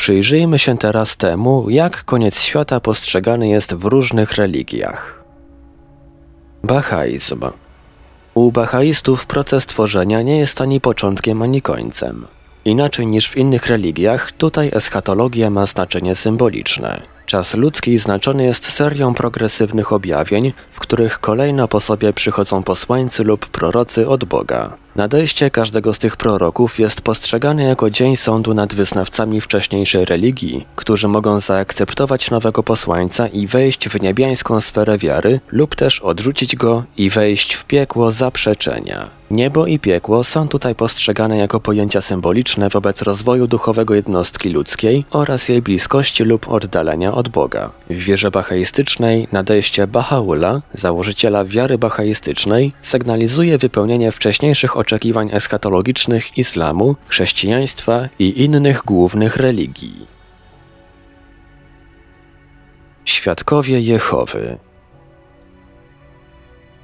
Przyjrzyjmy się teraz temu, jak koniec świata postrzegany jest w różnych religiach. Bahaizm. U bahaistów proces tworzenia nie jest ani początkiem, ani końcem. Inaczej niż w innych religiach, tutaj eschatologia ma znaczenie symboliczne. Czas ludzki znaczony jest serią progresywnych objawień, w których kolejno po sobie przychodzą posłańcy lub prorocy od Boga. Nadejście każdego z tych proroków jest postrzegane jako dzień sądu nad wyznawcami wcześniejszej religii, którzy mogą zaakceptować nowego posłańca i wejść w niebiańską sferę wiary, lub też odrzucić go i wejść w piekło zaprzeczenia. Niebo i piekło są tutaj postrzegane jako pojęcia symboliczne wobec rozwoju duchowego jednostki ludzkiej oraz jej bliskości lub oddalenia od Boga. W wierze bahaistycznej nadejście Bahaula, założyciela wiary bahaistycznej, sygnalizuje wypełnienie wcześniejszych oczekiwań eschatologicznych islamu, chrześcijaństwa i innych głównych religii. Świadkowie Jehowy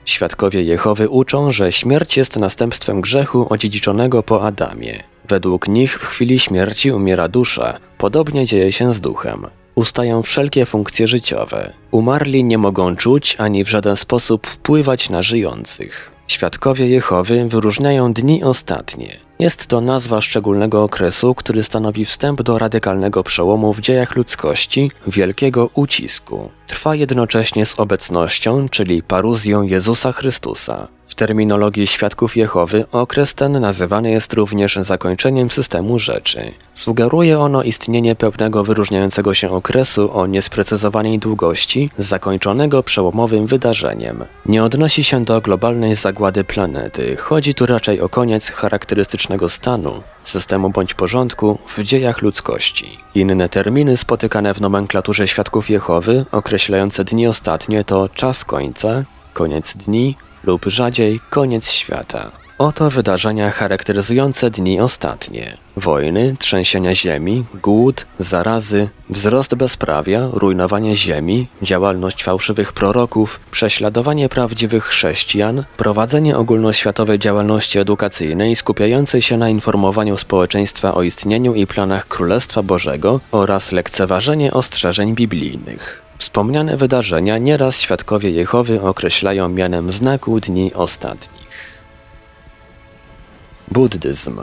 Świadkowie Jehowy uczą, że śmierć jest następstwem grzechu odziedziczonego po Adamie. Według nich w chwili śmierci umiera dusza, podobnie dzieje się z duchem. Ustają wszelkie funkcje życiowe. Umarli nie mogą czuć ani w żaden sposób wpływać na żyjących. Świadkowie Jehowy wyróżniają dni ostatnie. Jest to nazwa szczególnego okresu, który stanowi wstęp do radykalnego przełomu w dziejach ludzkości, wielkiego ucisku. Trwa jednocześnie z obecnością, czyli paruzją Jezusa Chrystusa. W terminologii świadków Jehowy okres ten nazywany jest również zakończeniem systemu rzeczy. Sugeruje ono istnienie pewnego wyróżniającego się okresu o niesprecyzowanej długości, zakończonego przełomowym wydarzeniem. Nie odnosi się do globalnej zagłady planety, chodzi tu raczej o koniec charakterystycznego stanu, systemu bądź porządku w dziejach ludzkości. Inne terminy spotykane w nomenklaturze świadków Jehowy, określające dni ostatnie to czas końca, koniec dni lub rzadziej koniec świata. Oto wydarzenia charakteryzujące dni ostatnie. Wojny, trzęsienia ziemi, głód, zarazy, wzrost bezprawia, rujnowanie ziemi, działalność fałszywych proroków, prześladowanie prawdziwych chrześcijan, prowadzenie ogólnoświatowej działalności edukacyjnej skupiającej się na informowaniu społeczeństwa o istnieniu i planach Królestwa Bożego oraz lekceważenie ostrzeżeń biblijnych. Wspomniane wydarzenia nieraz świadkowie Jehowy określają mianem znaku dni ostatnich. Buddyzm.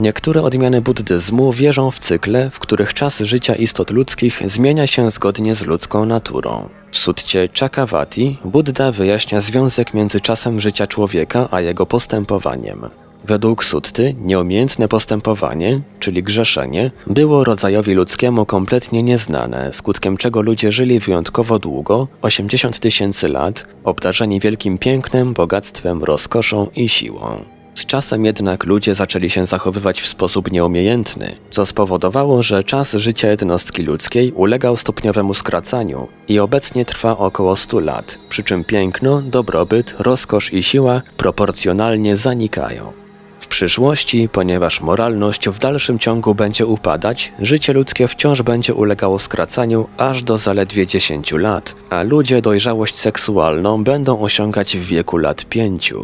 Niektóre odmiany buddyzmu wierzą w cykle, w których czas życia istot ludzkich zmienia się zgodnie z ludzką naturą. W sutcie Chakavati Buddha wyjaśnia związek między czasem życia człowieka a jego postępowaniem. Według Sutty nieumiejętne postępowanie, czyli grzeszenie, było rodzajowi ludzkiemu kompletnie nieznane, skutkiem czego ludzie żyli wyjątkowo długo 80 tysięcy lat, obdarzeni wielkim pięknem, bogactwem, rozkoszą i siłą. Z czasem jednak ludzie zaczęli się zachowywać w sposób nieumiejętny, co spowodowało, że czas życia jednostki ludzkiej ulegał stopniowemu skracaniu i obecnie trwa około 100 lat, przy czym piękno, dobrobyt, rozkosz i siła proporcjonalnie zanikają. W przyszłości, ponieważ moralność w dalszym ciągu będzie upadać, życie ludzkie wciąż będzie ulegało skracaniu aż do zaledwie 10 lat, a ludzie dojrzałość seksualną będą osiągać w wieku lat 5.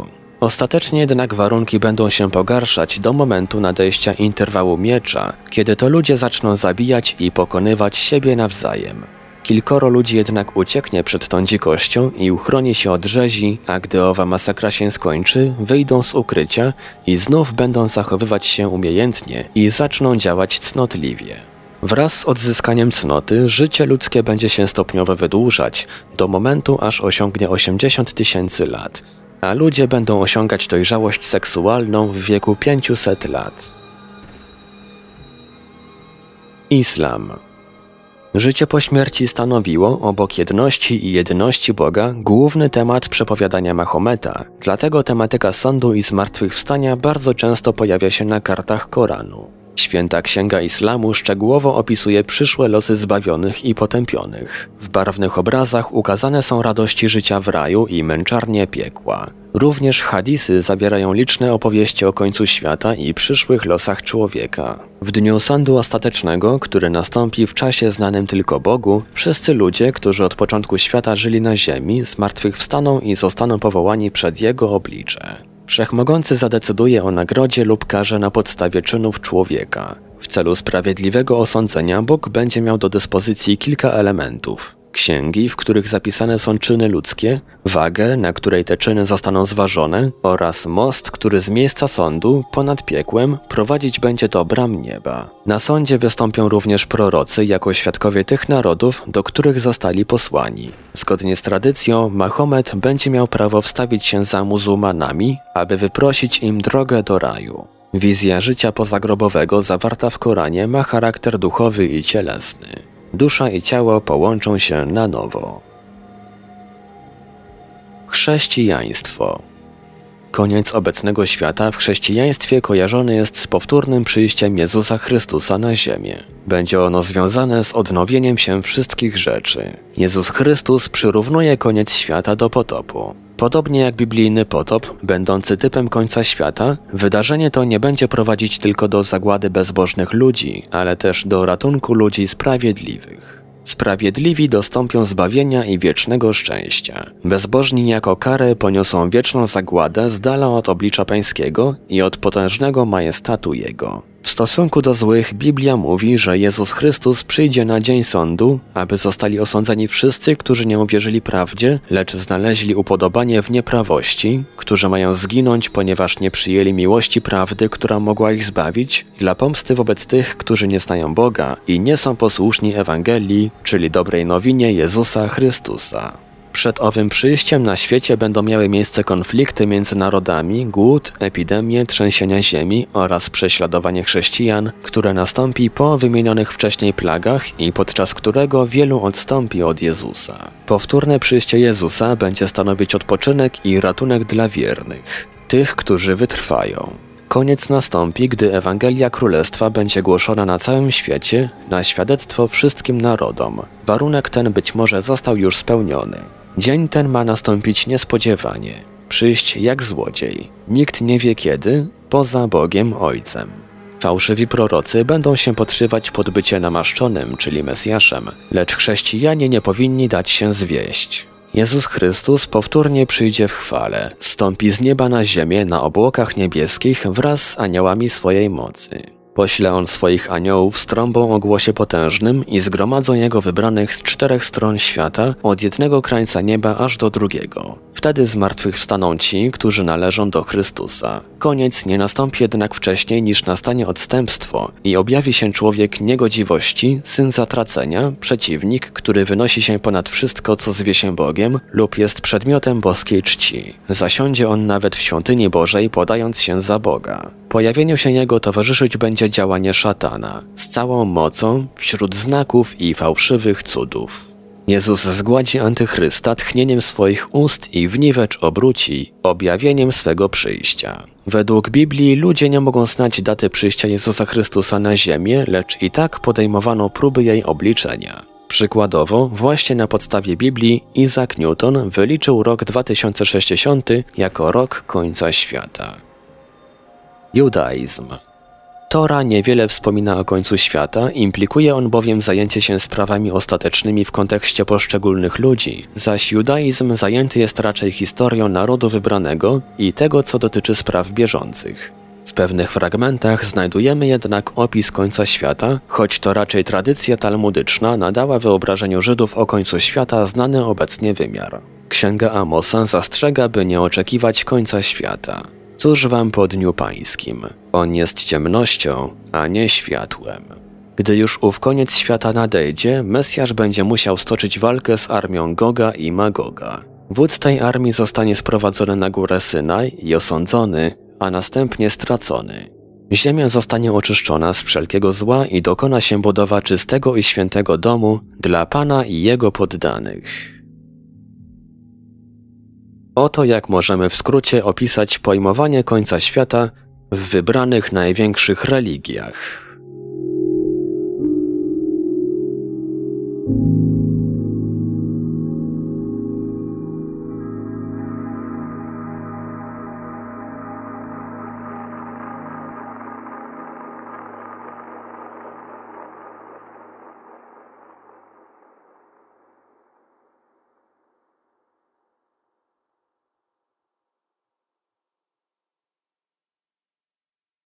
Ostatecznie jednak warunki będą się pogarszać do momentu nadejścia interwału miecza, kiedy to ludzie zaczną zabijać i pokonywać siebie nawzajem. Kilkoro ludzi jednak ucieknie przed tą dzikością i uchroni się od rzezi, a gdy owa masakra się skończy, wyjdą z ukrycia i znów będą zachowywać się umiejętnie i zaczną działać cnotliwie. Wraz z odzyskaniem cnoty życie ludzkie będzie się stopniowo wydłużać, do momentu aż osiągnie 80 tysięcy lat, a ludzie będą osiągać dojrzałość seksualną w wieku 500 lat. Islam Życie po śmierci stanowiło, obok jedności i jedności Boga, główny temat przepowiadania Mahometa, dlatego tematyka sądu i zmartwychwstania bardzo często pojawia się na kartach Koranu. Święta Księga Islamu szczegółowo opisuje przyszłe losy zbawionych i potępionych. W barwnych obrazach ukazane są radości życia w raju i męczarnie piekła. Również hadisy zawierają liczne opowieści o końcu świata i przyszłych losach człowieka. W dniu sądu ostatecznego, który nastąpi w czasie znanym tylko Bogu, wszyscy ludzie, którzy od początku świata żyli na ziemi, zmartwychwstaną i zostaną powołani przed Jego oblicze. Wszechmogący zadecyduje o nagrodzie lub karze na podstawie czynów człowieka. W celu sprawiedliwego osądzenia Bóg będzie miał do dyspozycji kilka elementów księgi, w których zapisane są czyny ludzkie, wagę, na której te czyny zostaną zważone oraz most, który z miejsca sądu, ponad piekłem, prowadzić będzie do bram nieba. Na sądzie wystąpią również prorocy jako świadkowie tych narodów, do których zostali posłani. Zgodnie z tradycją, Mahomet będzie miał prawo wstawić się za muzułmanami, aby wyprosić im drogę do raju. Wizja życia pozagrobowego zawarta w Koranie ma charakter duchowy i cielesny dusza i ciało połączą się na nowo. Chrześcijaństwo Koniec obecnego świata w chrześcijaństwie kojarzony jest z powtórnym przyjściem Jezusa Chrystusa na ziemię. Będzie ono związane z odnowieniem się wszystkich rzeczy. Jezus Chrystus przyrównuje koniec świata do potopu. Podobnie jak biblijny potop, będący typem końca świata, wydarzenie to nie będzie prowadzić tylko do zagłady bezbożnych ludzi, ale też do ratunku ludzi sprawiedliwych. Sprawiedliwi dostąpią zbawienia i wiecznego szczęścia. Bezbożni jako karę poniosą wieczną zagładę z dala od oblicza pańskiego i od potężnego majestatu Jego. Stosunku do złych Biblia mówi, że Jezus Chrystus przyjdzie na dzień sądu, aby zostali osądzeni wszyscy, którzy nie uwierzyli prawdzie, lecz znaleźli upodobanie w nieprawości, którzy mają zginąć, ponieważ nie przyjęli miłości prawdy, która mogła ich zbawić, dla pomsty wobec tych, którzy nie znają Boga i nie są posłuszni Ewangelii, czyli dobrej nowinie Jezusa Chrystusa. Przed owym przyjściem na świecie będą miały miejsce konflikty między narodami, głód, epidemie, trzęsienia ziemi oraz prześladowanie chrześcijan, które nastąpi po wymienionych wcześniej plagach i podczas którego wielu odstąpi od Jezusa. Powtórne przyjście Jezusa będzie stanowić odpoczynek i ratunek dla wiernych, tych, którzy wytrwają. Koniec nastąpi, gdy Ewangelia Królestwa będzie głoszona na całym świecie, na świadectwo wszystkim narodom. Warunek ten być może został już spełniony. Dzień ten ma nastąpić niespodziewanie, przyjść jak złodziej. Nikt nie wie kiedy, poza Bogiem Ojcem. Fałszywi prorocy będą się podszywać pod bycie namaszczonym, czyli Mesjaszem, lecz chrześcijanie nie powinni dać się zwieść. Jezus Chrystus powtórnie przyjdzie w chwale, stąpi z nieba na ziemię na obłokach niebieskich wraz z aniołami swojej mocy. Pośle on swoich aniołów z trąbą o głosie potężnym i zgromadzą jego wybranych z czterech stron świata, od jednego krańca nieba aż do drugiego. Wtedy z martwych wstaną ci, którzy należą do Chrystusa. Koniec nie nastąpi jednak wcześniej niż nastanie odstępstwo i objawi się człowiek niegodziwości, syn zatracenia, przeciwnik, który wynosi się ponad wszystko, co zwie się Bogiem lub jest przedmiotem boskiej czci. Zasiądzie on nawet w świątyni Bożej, podając się za Boga. Pojawieniu się jego towarzyszyć będzie działanie szatana z całą mocą wśród znaków i fałszywych cudów. Jezus zgładzi antychrysta tchnieniem swoich ust i wniwecz obróci objawieniem swego przyjścia. Według Biblii ludzie nie mogą znać daty przyjścia Jezusa Chrystusa na ziemię, lecz i tak podejmowano próby jej obliczenia. Przykładowo, właśnie na podstawie Biblii Isaac Newton wyliczył rok 2060 jako rok końca świata. Judaizm. Tora niewiele wspomina o końcu świata, implikuje on bowiem zajęcie się sprawami ostatecznymi w kontekście poszczególnych ludzi, zaś judaizm zajęty jest raczej historią narodu wybranego i tego, co dotyczy spraw bieżących. W pewnych fragmentach znajdujemy jednak opis końca świata, choć to raczej tradycja talmudyczna nadała wyobrażeniu Żydów o końcu świata znany obecnie wymiar. Księga Amosa zastrzega, by nie oczekiwać końca świata. Cóż wam po dniu pańskim? On jest ciemnością, a nie światłem. Gdy już ów koniec świata nadejdzie, Mesjasz będzie musiał stoczyć walkę z armią Goga i Magoga. Wódz tej armii zostanie sprowadzony na górę Synaj i osądzony, a następnie stracony. Ziemia zostanie oczyszczona z wszelkiego zła i dokona się budowa czystego i świętego domu dla Pana i Jego poddanych. Oto jak możemy w skrócie opisać pojmowanie końca świata w wybranych największych religiach.